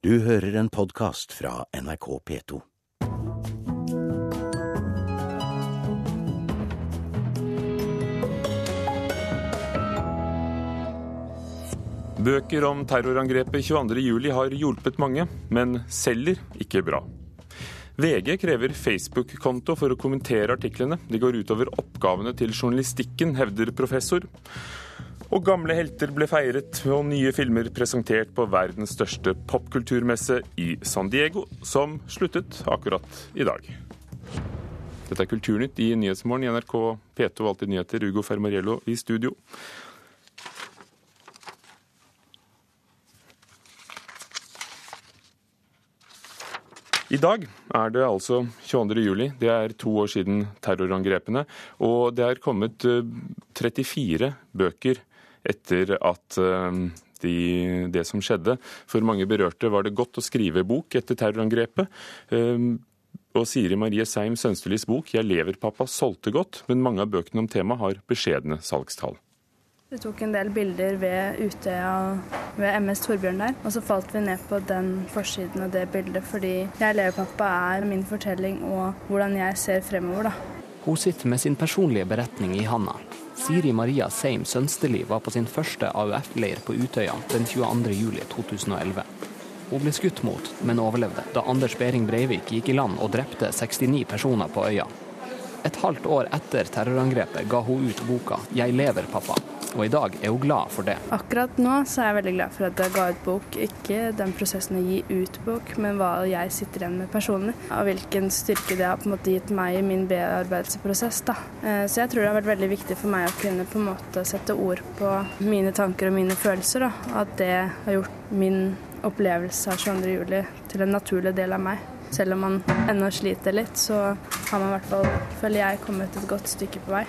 Du hører en podkast fra NRK P2. Bøker om terrorangrepet 22.07 har hjulpet mange, men selger ikke bra. VG krever Facebook-konto for å kommentere artiklene. De går utover oppgavene til journalistikken, hevder professor. Og gamle helter ble feiret, og nye filmer presentert på verdens største popkulturmesse i San Diego, som sluttet akkurat i dag. Dette er Kulturnytt i Nyhetsmorgen i NRK P2 Alltid nyheter. Ugo Fermariello i studio. I dag er det altså 22. juli. Det er to år siden terrorangrepene. Og det er kommet 34 eh, bøker etter at eh, de, det som skjedde. For mange berørte var det godt å skrive bok etter terrorangrepet. Eh, og Siri Marie Seim Sønstelis bok 'Jeg lever, pappa' solgte godt, men mange av bøkene om temaet har beskjedne salgstall. Vi tok en del bilder ved Utøya ved MS Torbjørn der, og så falt vi ned på den forsiden av det bildet fordi 'Jeg lever, pappa' er min fortelling og hvordan jeg ser fremover, da. Hun sitter med sin personlige beretning i handa. Siri Maria Seim Sønsteli var på sin første AUF-leir på Utøya den 22. juli 2011. Hun ble skutt mot, men overlevde da Anders Behring Breivik gikk i land og drepte 69 personer på øya. Et halvt år etter terrorangrepet ga hun ut boka 'Jeg lever, pappa', og i dag er hun glad for det. Akkurat nå så er jeg veldig glad for at jeg ga ut bok. Ikke den prosessen å gi ut bok, men hva jeg sitter igjen med personlig. Og hvilken styrke det har på en måte gitt meg i min bearbeidelsesprosess. Eh, så jeg tror det har vært veldig viktig for meg å kunne på en måte sette ord på mine tanker og mine følelser. Da. At det har gjort min opplevelse av 22. juli til en naturlig del av meg. Selv om man ennå sliter litt, så har man i hvert fall, føler jeg, kommet et godt stykke på vei.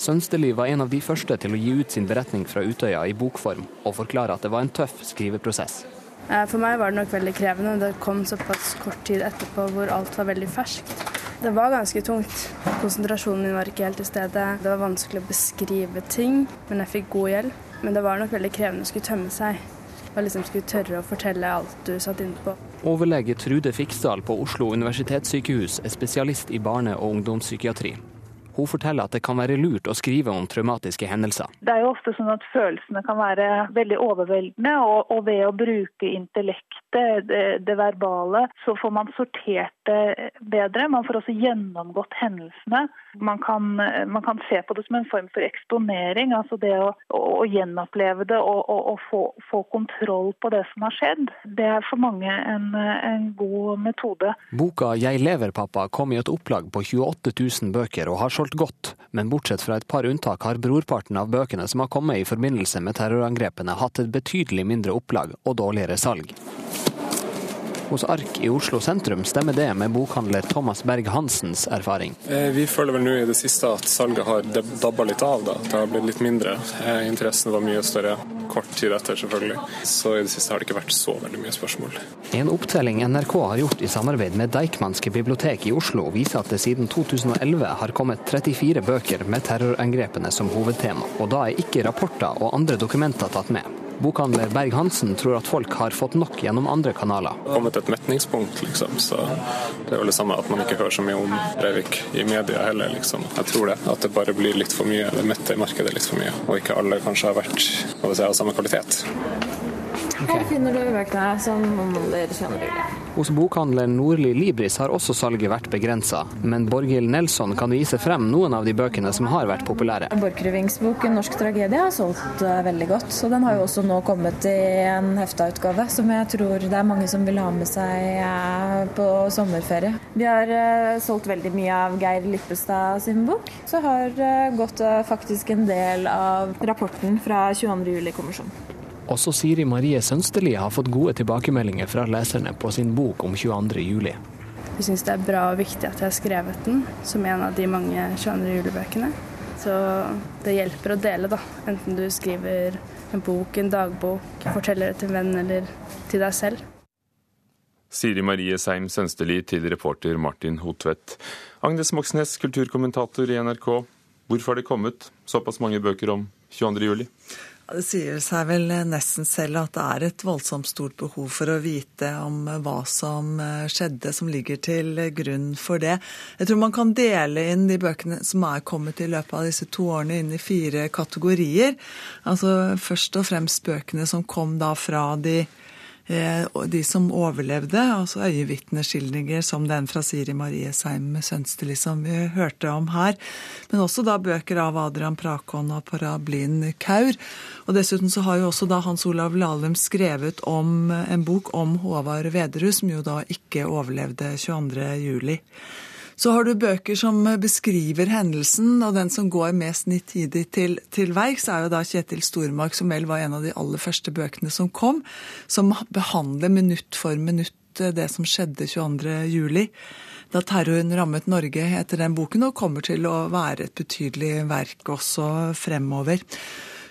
Sønsteli var en av de første til å gi ut sin beretning fra Utøya i bokform, og forklare at det var en tøff skriveprosess. Eh, for meg var det nok veldig krevende. Det kom såpass kort tid etterpå hvor alt var veldig ferskt. Det var ganske tungt. Konsentrasjonen min var ikke helt til stede. Det var vanskelig å beskrive ting, men jeg fikk god hjelp. Men det var nok veldig krevende å skulle tømme seg. Og liksom skulle tørre å fortelle alt du satt inne på. Overlege Trude Fiksdal på Oslo universitetssykehus er spesialist i barne- og ungdomspsykiatri. Hun forteller at det kan være lurt å skrive om traumatiske hendelser. Det er jo ofte sånn at følelsene kan være veldig overveldende, og, og ved å bruke intellektet, det, det, verbale, så får man sortert det bedre. Man får også gjennomgått hendelsene. Man kan, man kan se på det som en form for eksponering, altså det å, å, å gjenoppleve det og, og, og få, få, kontroll på det som har skjedd. Det er for mange en, en god metode. Boka 'Jeg lever, pappa' kom i et opplag på 28 000 bøker og har solgt godt, men bortsett fra et par unntak har brorparten av bøkene som har kommet i forbindelse med terrorangrepene hatt et betydelig mindre opplag og dårligere salg. Hos Ark i Oslo sentrum stemmer det med bokhandler Thomas Berg-Hansens erfaring. Vi føler vel nå i det siste at salget har dabba litt av. Da. Det har blitt litt mindre. Interessen var mye større kort tid etter, selvfølgelig. Så i det siste har det ikke vært så veldig mye spørsmål. En opptelling NRK har gjort i samarbeid med Deichmanske bibliotek i Oslo, viser at det siden 2011 har kommet 34 bøker med terrorangrepene som hovedtema. Og da er ikke rapporter og andre dokumenter tatt med. Bokhandler Berg-Hansen tror at folk har fått nok gjennom andre kanaler. Det har kommet et metningspunkt, liksom. Så det er jo det samme at man ikke hører så mye om Breivik i media heller, liksom. Jeg tror det. At det bare blir litt for mye. Det metter markedet litt for mye. Og ikke alle kanskje har vært hva si, av samme kvalitet. Okay. Her finner du bøkene som omhandler kjønnelig. Hos bokhandleren Nordli Libris har også salget vært begrensa, men Borghild Nelson kan vise frem noen av de bøkene som har vært populære. Borchgrevinks bok 'En norsk tragedie' har solgt veldig godt, så den har jo også nå kommet i en hefta-utgave som jeg tror det er mange som vil ha med seg på sommerferie. Vi har solgt veldig mye av Geir Lippestad sin bok, så har gått faktisk en del av rapporten fra 22. juli-kommisjonen. Også Siri Marie Sønsteli har fått gode tilbakemeldinger fra leserne på sin bok om 22. juli. Jeg syns det er bra og viktig at jeg har skrevet den som en av de mange 22. juli-bøkene. Så det hjelper å dele, da. Enten du skriver en bok, en dagbok, forteller det til en venn eller til deg selv. Siri Marie Seim Sønsteli til reporter Martin Hotvedt. Agnes Moxnes, kulturkommentator i NRK. Hvorfor har det kommet såpass mange bøker om 22. juli? Det sier seg vel nesten selv at det er et voldsomt stort behov for å vite om hva som eh, skjedde, som ligger til grunn for det. Jeg tror man kan dele inn de bøkene som er kommet i løpet av disse to årene, inn i fire kategorier. Altså først og fremst bøkene som kom da fra de Eh, de som overlevde, altså øyevitneskildringer som den fra Siri Marie Seim Sønsteli som vi hørte om her. Men også da bøker av Adrian Prakon og Parablin Kaur. Og dessuten så har jo også da Hans Olav Lahlum skrevet om en bok om Håvard Vederud, som jo da ikke overlevde 22. juli. Så har du bøker som beskriver hendelsen, og den som går mest nitidig til, til verks, er jo da Kjetil Stormark, som vel var en av de aller første bøkene som kom, som behandler minutt for minutt det som skjedde 22.07. Da terroren rammet Norge etter den boken, og kommer til å være et betydelig verk også fremover.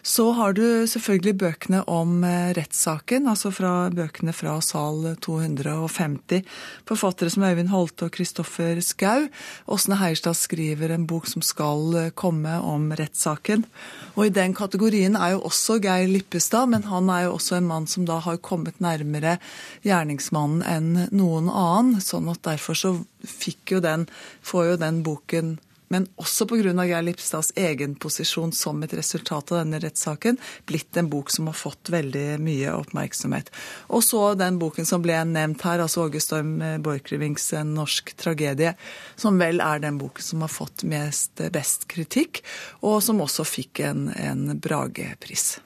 Så har du selvfølgelig bøkene om eh, rettssaken, altså fra bøkene fra sal 250. Forfattere som Øyvind Holte og Kristoffer Skau. Åsne Heierstad skriver en bok som skal eh, komme om rettssaken. Og i den kategorien er jo også Geir Lippestad, men han er jo også en mann som da har kommet nærmere gjerningsmannen enn noen annen. Sånn at derfor så fikk jo den, får jo den boken men også pga. Geir Lipstads egen posisjon som et resultat av denne rettssaken, blitt en bok som har fått veldig mye oppmerksomhet. Og så den boken som ble nevnt her, altså Åge Storm Borchgrevinks 'En norsk tragedie', som vel er den boken som har fått mest, best kritikk, og som også fikk en, en Brage-pris.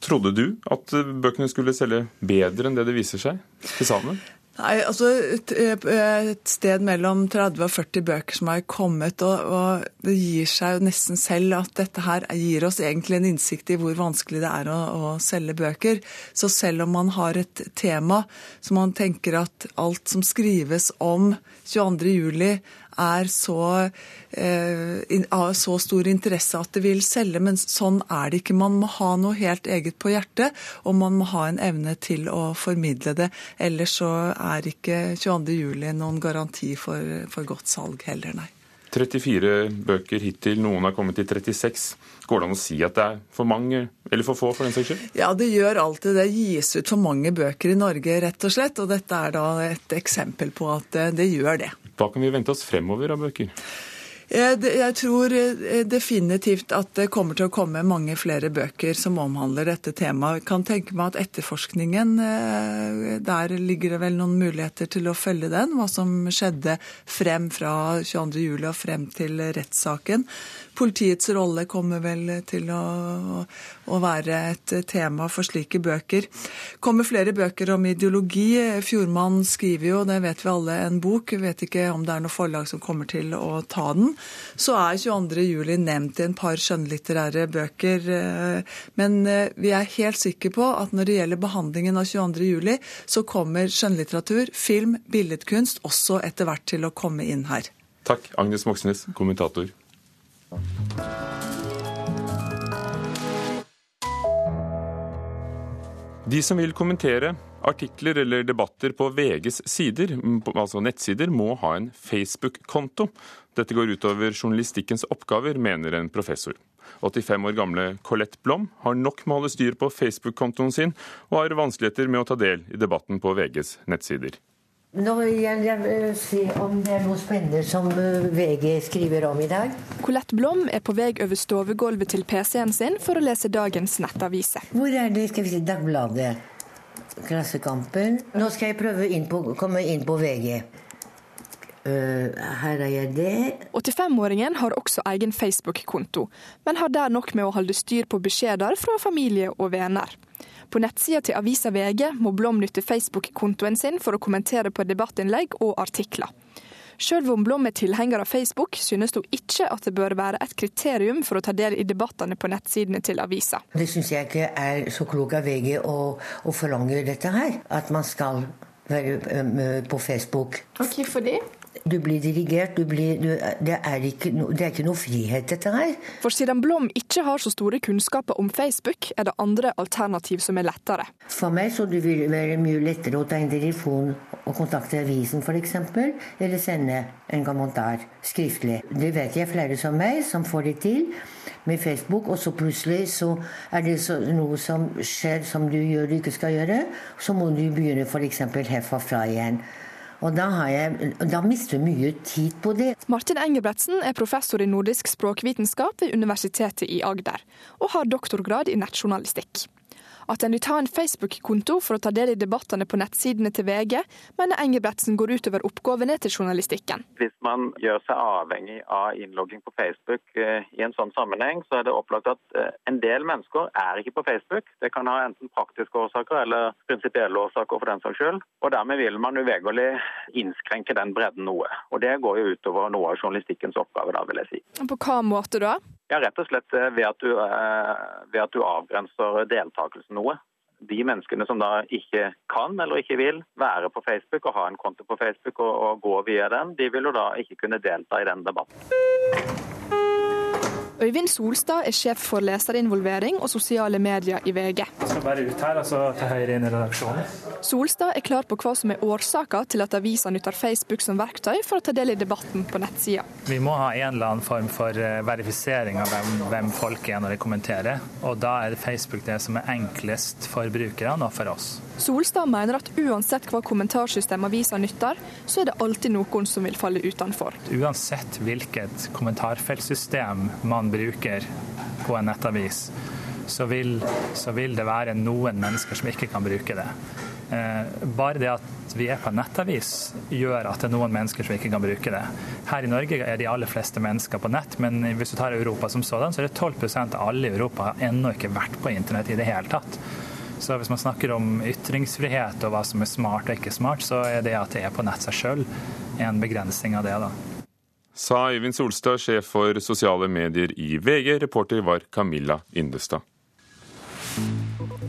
Trodde du at bøkene skulle selge bedre enn det det viser seg til sammen? Nei, altså et, et, sted mellom 30 og 40 bøker som har kommet, og, og, det gir seg jo nesten selv at dette her gir oss egentlig en innsikt i hvor vanskelig det er å, å selge bøker. Så selv om man har et tema som man tenker at alt som skrives om 22.07 er så, eh, av så stor interesse at det vil selge. Men sånn er det ikke. Man må ha noe helt eget på hjertet, og man må ha en evne til å formidle det. Ellers så er ikke 22.07 noen garanti for, for godt salg heller, nei. 34 bøker hittil, noen har kommet til 36. Går det an å si at det er for mange, eller for få, for den saks skyld? Ja, det gjør alltid det. gis ut for mange bøker i Norge, rett og slett. Og dette er da et eksempel på at det gjør det. Hva kan vi vente oss fremover av bøker? Jeg tror eh, definitivt at det kommer til å komme mange flere bøker som omhandler dette temaet. Jeg kan tenke meg at etterforskningen, eh, der ligger det vel noen muligheter til å følge den. Hva som skjedde frem fra 22.07. og frem til rettssaken. Politiets rolle kommer vel til å, å, være et tema for slike bøker. kommer flere bøker om ideologi. Fjordmann skriver jo, det vet vi alle, en bok. Jeg vet ikke om det er noe forlag som kommer til å ta den. Så er 22.07 nevnt i en par skjønnlitterære bøker. Men vi er helt sikre på at når det gjelder behandlingen av 22.07, så kommer skjønnlitteratur, film, billedkunst også etter hvert til å komme inn her. Takk, Agnes Moxnes, kommentator. De som vil kommentere artikler eller debatter på VGs sider, altså nettsider, må ha en Facebook-konto. Dette går utover journalistikkens oppgaver, mener en professor. 85 år gamle Colette Blom har nok med å holde styr på Facebook-kontoen sin, og har vanskeligheter med å ta del i debatten på VGs nettsider. Nå vil jeg se om det er noe spennende som eh, VG skriver om i dag. Colette Blom er på vei over stovegulvet til PC-en sin for å lese dagens nettaviser. Hvor er det skal vi si, Dagbladet? Klassekampen. Nå skal jeg prøve på, komme inn på VG. Uh, eh, her er jeg det. 85-åringen har også egen Facebook-konto, men har der nok med å holde styr på beskjeder fra familie og venner. På nettsida til avisa VG må Blom nytte Facebook-kontoen sin for å kommentere på debattinnlegg og artikler. Sjøl om Blom er tilhenger av Facebook, synes hun ikke at det bør være et kriterium for å ta del i debattene på nettsidene til avisa. Det syns jeg ikke er så klok av VG å, å forlange dette her. At man skal være på Facebook. Hvorfor det? Du blir dirigert. Du blir, du, det, er ikke det er ikke noe frihet, dette her. For siden Blom ikke har så store kunnskaper om Facebook, er det andre alternativ som er lettere. For meg så det vil være mye lettere å ta en telefon og kontakte avisen f.eks., eller sende en kommentar skriftlig. Det vet jeg flere som meg som får det til med Facebook, og så plutselig så er det så, noe som skjer som du gjør du ikke skal gjøre, så må du begynne f.eks. herfra igjen. Og da, jeg, da mister du mye tid på det. Martin Engebretsen er professor i nordisk språkvitenskap ved Universitetet i Agder, og har doktorgrad i nettjournalistikk. At en vil ta en Facebook-konto for å ta del i debattene på nettsidene til VG, mener Engebretsen går utover oppgavene til journalistikken. Hvis man gjør seg avhengig av innlogging på Facebook eh, i en sånn sammenheng, så er det opplagt at eh, en del mennesker er ikke på Facebook. Det kan ha enten praktiske årsaker eller prinsipielle årsaker for den saks skyld. Og dermed vil man uvegerlig innskrenke den bredden noe. Og det går jo utover noe av journalistikkens oppgave, da, vil jeg si. På hva måte da? Ja, Rett og slett eh, ved at, du, ved at du avgrenser deltakelsen noe. De menneskene som da ikke kan eller ikke vil være på Facebook og ha en konto på Facebook og, og gå via den, de vil jo da ikke kunne delta i den debatten. Øyvind Solstad er sjef for leserinvolvering og sosiale medier i VG. Jeg skal bare ut her, altså til høyre inn i redaksjonen. Solstad er klar på hva som er årsaka til at avisa nytter Facebook som verktøy for å ta del i debatten på nettsida. Vi må ha en eller annen form for eh, verifisering av hvem, hvem folk er når de kommenterer. Og da er Facebook det som er enklest for brukerne og for oss. Solstad mener at uansett hva kommentarsystem avisa nytter, så er det alltid noen som vil falle utenfor. Uansett hvilket kommentarfeltsystem man bruker på en nettavis, så vil, så vil det være noen mennesker som ikke kan bruke det. Eh, bare det at vi er på en nettavis gjør at det er noen mennesker som ikke kan bruke det. Her i Norge er de aller fleste mennesker på nett, men hvis du tar Europa som sådan, så er det 12% av alle i Europa har ennå ikke vært på internett i det hele tatt. Så hvis man snakker om ytringsfrihet og hva som er smart og ikke smart, så er det at det er på nett seg sjøl en begrensning av det. da. Sa Øyvind Solstad, sjef for sosiale medier i VG. Reporter var Camilla Yndestad.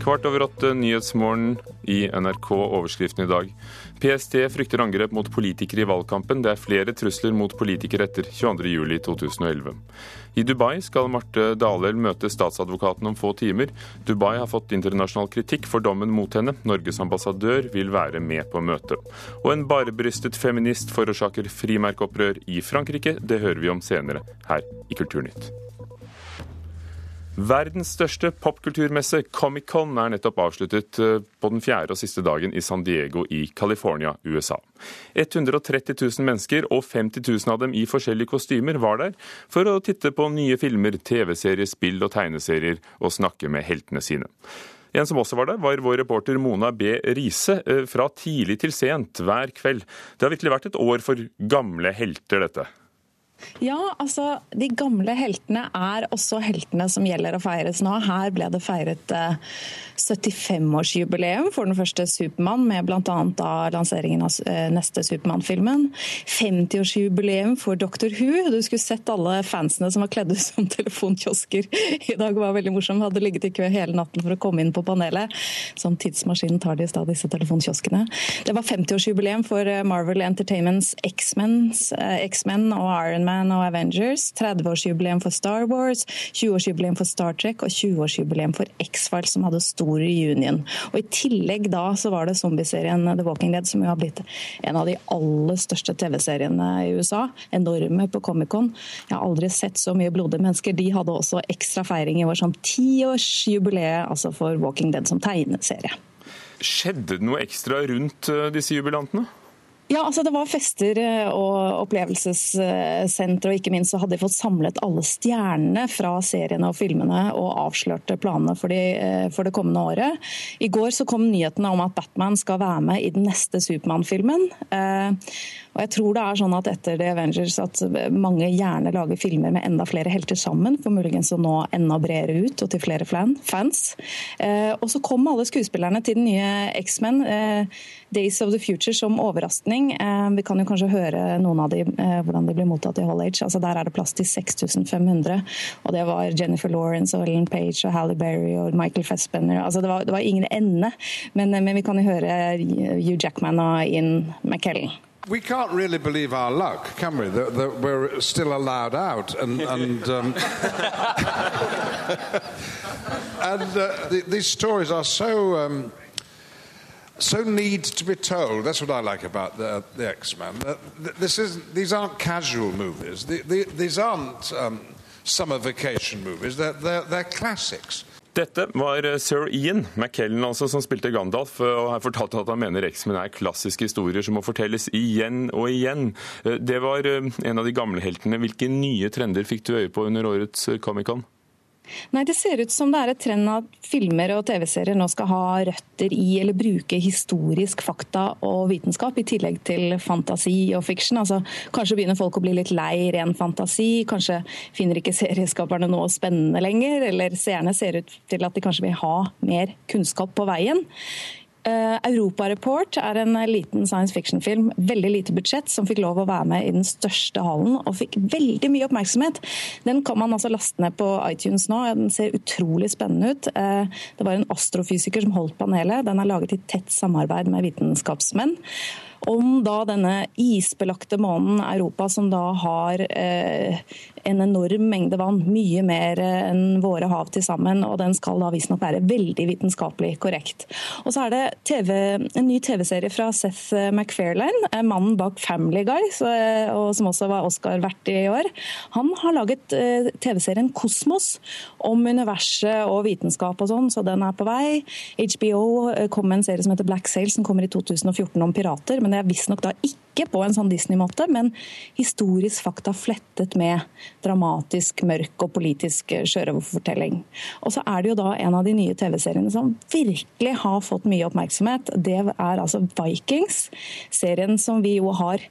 Kvart over åtte Nyhetsmorgen i NRK, overskriften i dag. PST frykter angrep mot politikere i valgkampen. Det er flere trusler mot politikere etter 22.07.2011. I Dubai skal Marte Dalel møte statsadvokaten om få timer. Dubai har fått internasjonal kritikk for dommen mot henne. Norges ambassadør vil være med på møtet. Og en barebrystet feminist forårsaker frimerkeopprør i Frankrike. Det hører vi om senere her i Kulturnytt. Verdens største popkulturmesse, Comic-Con, er nettopp avsluttet eh, på den fjerde og siste dagen i San Diego i California, USA. 130 000 mennesker, og 50 000 av dem i forskjellige kostymer, var der for å titte på nye filmer, TV-serier, spill og tegneserier, og snakke med heltene sine. En som også var der, var vår reporter Mona B. Riise. Eh, fra tidlig til sent hver kveld. Det har virkelig vært et år for gamle helter, dette. Ja, altså de gamle heltene er også heltene som gjelder å feires nå. Her ble det feiret 75-årsjubileum eh, for den første Supermann, med bl.a. lanseringen av eh, neste Supermann-filmen. 50-årsjubileum for Doctor Who. Du skulle sett alle fansene som var kledd ut som telefonkiosker i dag. var veldig morsom. Hadde ligget i kø hele natten for å komme inn på panelet. Som tidsmaskinen tar de i stad, disse telefonkioskene. Det var 50-årsjubileum for eh, Marvel Entertainments X-Men og Iron Man Man og Avengers, 30-årsjubileum for Star Wars, 20-årsjubileum for Star Trek og 20-årsjubileum for X-Files, som hadde stor reunion. Og I tillegg da så var det zombieserien The Walking Dead, som jo har blitt en av de aller største TV-seriene i USA. Enorme på Comic-Con. Jeg har aldri sett så mye blodige mennesker. De hadde også ekstra feiring i år som tiårsjubileet altså for Walking Dead som tegneserie. Skjedde det noe ekstra rundt eh, disse jubilantene? Ja, altså Det var fester eh, og opplevelsessenter, og ikke minst så hadde de fått samlet alle stjernene fra seriene og filmene og avslørte planene for, de, eh, for, det kommende året. I går så kom nyhetene om at Batman skal være med i den neste Supermann-filmen. Eh, og jeg tror det er sånn at etter The Avengers at mange gjerne lager filmer med enda flere helter sammen, for muligens å nå enda bredere ut og til flere fans. Og så kom alle skuespillerne til den nye X-Men, Days of the Future, som overraskning. Eh, vi kan jo kanskje høre noen av de, eh, hvordan de blir mottatt i Hall Age. Altså Der er det plass til 6500. Og det var Jennifer Lawrence og Ellen Page og Halle Berry og Michael Fassbender. Altså det var, det var ingen ende. Men, eh, men, vi kan jo høre Hugh Jackman og Ian McKellen. We can't really believe our luck, can we? That, that we're still allowed out, and and um, and uh, the, these stories are so. Um, so need to be told. That's what I like about the, the X Men. This is these aren't casual movies. The, the, these aren't um, summer vacation movies. They're, they're, they're classics. Dette var eh, sir Ian McKellen altså, som spilte Gandalf, eh, og har fortalt at han mener X-Men er klassiske historier som må fortelles igjen og igjen. Eh, det var en av de gamle heltene. Hvilke nye trender fikk du øye på under årets Comic-Con? Nei, Det ser ut som det er et trend at filmer og TV-serier nå skal ha røtter i eller bruke historisk fakta og vitenskap, i tillegg til fantasi og fiction. Altså, kanskje begynner folk å bli litt lei ren fantasi, kanskje finner ikke serieskaperne noe spennende lenger, eller seerne ser ut til at de kanskje vil ha mer kunnskap på veien. Uh, Europa Report er en liten science fiction-film, veldig lite budsjett, som fikk lov å være med i den største hallen og fikk veldig mye oppmerksomhet. Den kan man altså laste ned på iTunes nå. Den ser utrolig spennende ut. Uh, det var en astrofysiker som holdt panelet. Den er laget i tett samarbeid med vitenskapsmenn om da denne isbelagte månen Europa, som da har eh, en enorm mengde vann, mye mer eh, enn våre hav til sammen, og den skal da visstnok være veldig vitenskapelig korrekt. Og så er det TV, en ny TV-serie fra Seth MacFarlane, eh, mannen bak Family Guy, så, eh, og som også var Oscar-vert i år. Han har laget eh, TV-serien Kosmos om universet og vitenskap og sånn, så den er på vei. HBO kom med en serie som heter Black Sail, som kommer i 2014 om pirater. men men det er visstnok da ikke på en sånn Disney-måte, men historisk fakta flettet med dramatisk, mørk og politisk sjørøverfortelling. Og så er det jo da en av de nye TV-seriene som virkelig har fått mye oppmerksomhet. Det er altså Vikings, serien som vi jo har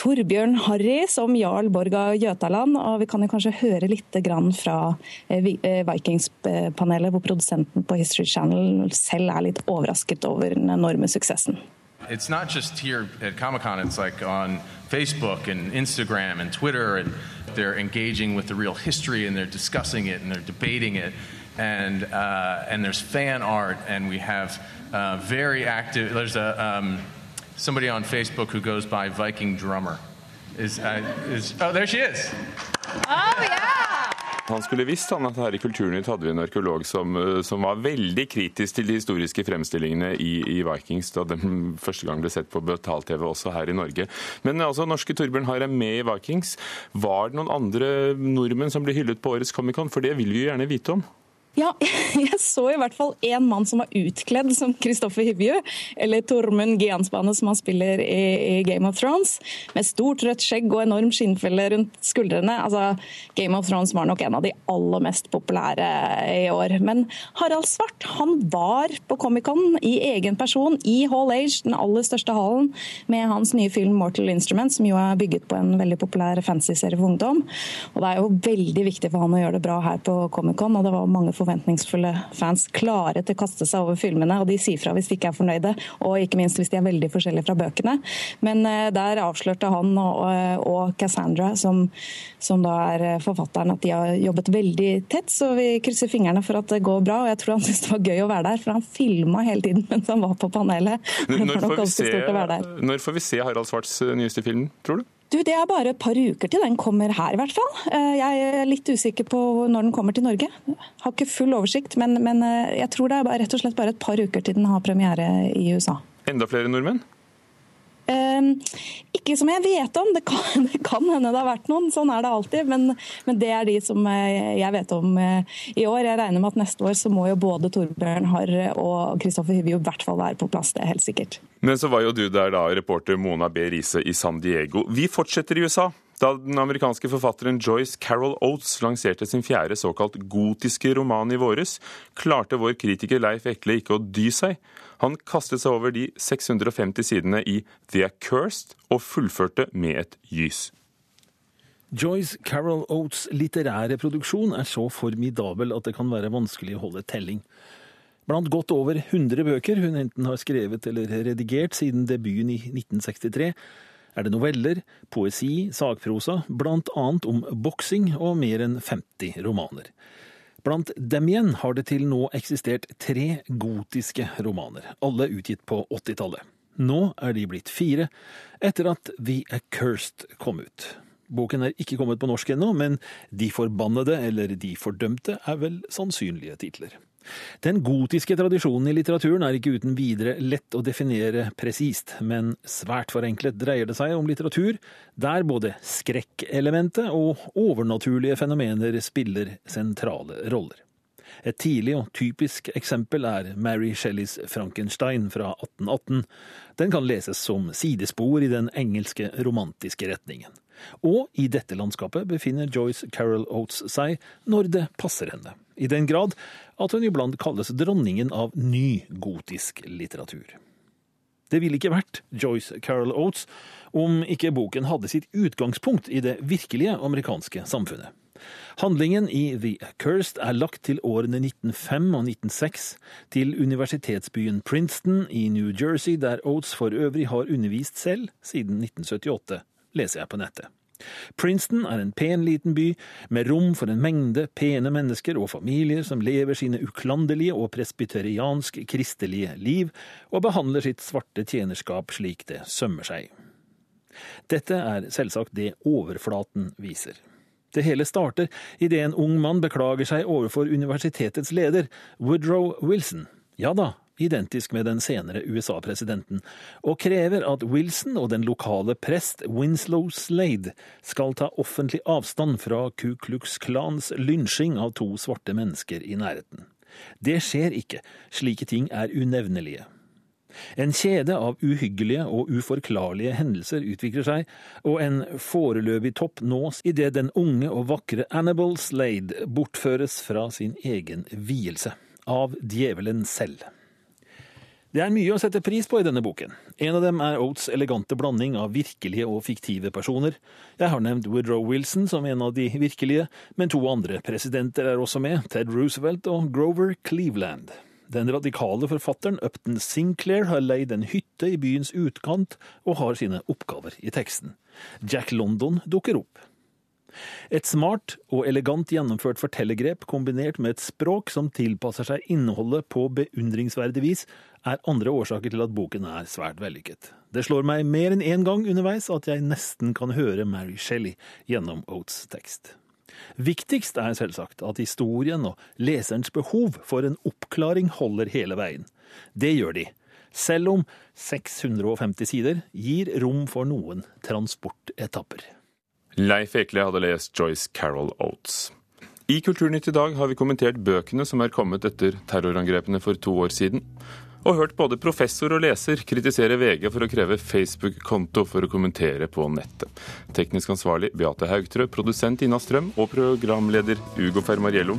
Torbjørn Harry som jarl Borg av Jøtaland. Og vi kan jo kanskje høre litt fra eh, eh, Vikings-panelet, hvor produsenten på History Channel selv er litt overrasket over den enorme suksessen. It's not just here at Comic Con, it's like on Facebook and Instagram and Twitter, and they're engaging with the real history and they're discussing it and they're debating it. And, uh, and there's fan art, and we have uh, very active. There's a, um, somebody on Facebook who goes by Viking Drummer. Is, uh, is, oh, there she is. Oh, yeah. Han skulle visst han at her i Kulturnytt hadde vi en arkeolog som, eh, som, var veldig kritisk til de historiske fremstillingene i, i Vikings da den første gang ble sett på betalt-TV også her i Norge. Men altså, norske Torbjørn Harr er med i Vikings. Var det noen andre nordmenn som ble hyllet på årets Comic-Con? For det vil vi jo gjerne vite om. Ja, jeg så i hvert fall én mann som var utkledd som Kristoffer Hivju, eller Tormund Giansbane som han spiller i, Game of Thrones, med stort rødt skjegg og enorm skinnfelle rundt skuldrene. Altså, Game of Thrones var nok en av de aller mest populære i år. Men Harald Svart han var på Comic-Con i egen person i Hall Age, den aller største hallen, med hans nye film 'Mortal Instruments', som jo er bygget på en veldig populær fantasy-serie for ungdom. Og Det er jo veldig viktig for han å gjøre det bra her på Comic-Con, og det var mange forventningsfulle fans klare til å kaste seg over filmene, og de sier fra hvis de ikke er fornøyde, og ikke minst hvis de er veldig forskjellige fra bøkene. Men eh, der avslørte han og, og Cassandra, som, som, da er forfatteren, at de har jobbet veldig tett, så vi krysser fingrene for at det går bra. og Jeg tror han syntes det var gøy å være der, for han filma hele tiden mens han var på panelet. Når får, se, når får vi se Harald Svarts eh, nyeste film, tror du? Du, Det er bare et par uker til den kommer her, i hvert fall. Eh, jeg er litt usikker på når den kommer til Norge. Har ikke full oversikt, men, men eh, jeg tror det er rett og slett bare et par uker til den har premiere i USA. Enda flere nordmenn? Ehm, ikke som jeg vet om, det kan, det kan, hende det har vært noen, sånn er det alltid. Men, men, det er de som eh, jeg vet om eh, i år. Jeg regner med at neste år så må jo både Torbjørn Harr og Kristoffer Hyvje i hvert fall være på plass, det er helt sikkert. Men så var jo du der da, reporter Mona B. Riise i San Diego. Vi fortsetter i USA. Da den amerikanske forfatteren Joyce Carol Oates lanserte sin fjerde såkalt gotiske roman i våres, klarte vår kritiker Leif Ekle ikke å dy seg. Han kastet seg over de 650 sidene i The Accursed og fullførte med et gys. Joyce Carol Oates' litterære produksjon er så formidabel at det kan være vanskelig å holde telling. Blant godt over 100 bøker hun enten har skrevet eller redigert siden debuten i 1963, er det noveller, poesi, sagprosa, annet om boksing og mer enn 50 romaner. Blant dem igjen har det til nå eksistert tre gotiske romaner, alle utgitt på 80-tallet. Nå er de blitt fire, etter at The Accursed kom ut. Boken er ikke kommet på norsk ennå, men De forbannede eller De fordømte er vel sannsynlige titler. Den gotiske tradisjonen i litteraturen er ikke uten videre lett å definere presist, men svært forenklet dreier det seg om litteratur der både skrekkelementet og overnaturlige fenomener spiller sentrale roller. Et tidlig og typisk eksempel er Mary Shelleys Frankenstein fra 1818. Den kan leses som sidespor i den engelske romantiske retningen. Og i dette landskapet befinner Joyce Carol Oates seg når det passer henne. I den grad at hun iblant kalles dronningen av ny gotisk litteratur. Det ville ikke vært Joyce Carol Oates om ikke boken hadde sitt utgangspunkt i det virkelige amerikanske samfunnet. Handlingen i The Accursed er lagt til årene 1905 og 1906, til universitetsbyen Princeton i New Jersey, der Oates for øvrig har undervist selv siden 1978, leser jeg på nettet. Princeton er en pen liten by med rom for en mengde pene mennesker og familier som lever sine uklanderlige og presbyteriansk-kristelige liv, og behandler sitt svarte tjenerskap slik det sømmer seg. Dette er selvsagt det overflaten viser. Det hele starter idet en ung mann beklager seg overfor universitetets leder, Woodrow Wilson. Ja da, identisk med den senere USA-presidenten, og krever at Wilson og den lokale prest Winslow Slade skal ta offentlig avstand fra Ku Klux Klans lynsjing av to svarte mennesker i nærheten. Det skjer ikke, slike ting er unevnelige. En kjede av uhyggelige og uforklarlige hendelser utvikler seg, og en foreløpig topp nås idet den unge og vakre Annabel Slade bortføres fra sin egen vielse, av djevelen selv. Det er mye å sette pris på i denne boken. En av dem er Oates elegante blanding av virkelige og fiktive personer. Jeg har nevnt Woodrow Wilson som en av de virkelige, men to andre presidenter er også med, Ted Roosevelt og Grover Cleveland. Den radikale forfatteren Upton Sinclair har leid en hytte i byens utkant og har sine oppgaver i teksten. Jack London dukker opp. Et smart og elegant gjennomført fortellergrep kombinert med et språk som tilpasser seg innholdet på beundringsverdig vis, er andre årsaker til at boken er svært vellykket. Det slår meg mer enn én gang underveis at jeg nesten kan høre Mary Shelley gjennom Oates tekst. Viktigst er selvsagt at historien og leserens behov for en oppklaring holder hele veien. Det gjør de, selv om 650 sider gir rom for noen transportetapper. Leif Ekle hadde lest Joyce Carol Oates. I Kulturnytt i dag har vi kommentert bøkene som er kommet etter terrorangrepene for to år siden og hørt både professor og leser kritisere VG for å kreve Facebook-konto for å kommentere på nettet. Teknisk ansvarlig Beate Haugtrø, produsent Ina Strøm og programleder Ugo Fermariello.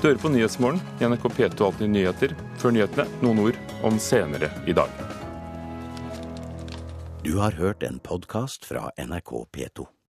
Du hører på Nyhetsmorgen i NRK P2 Alltid nyheter. Før nyhetene noen ord om senere i dag. Du har hørt en podkast fra NRK P2.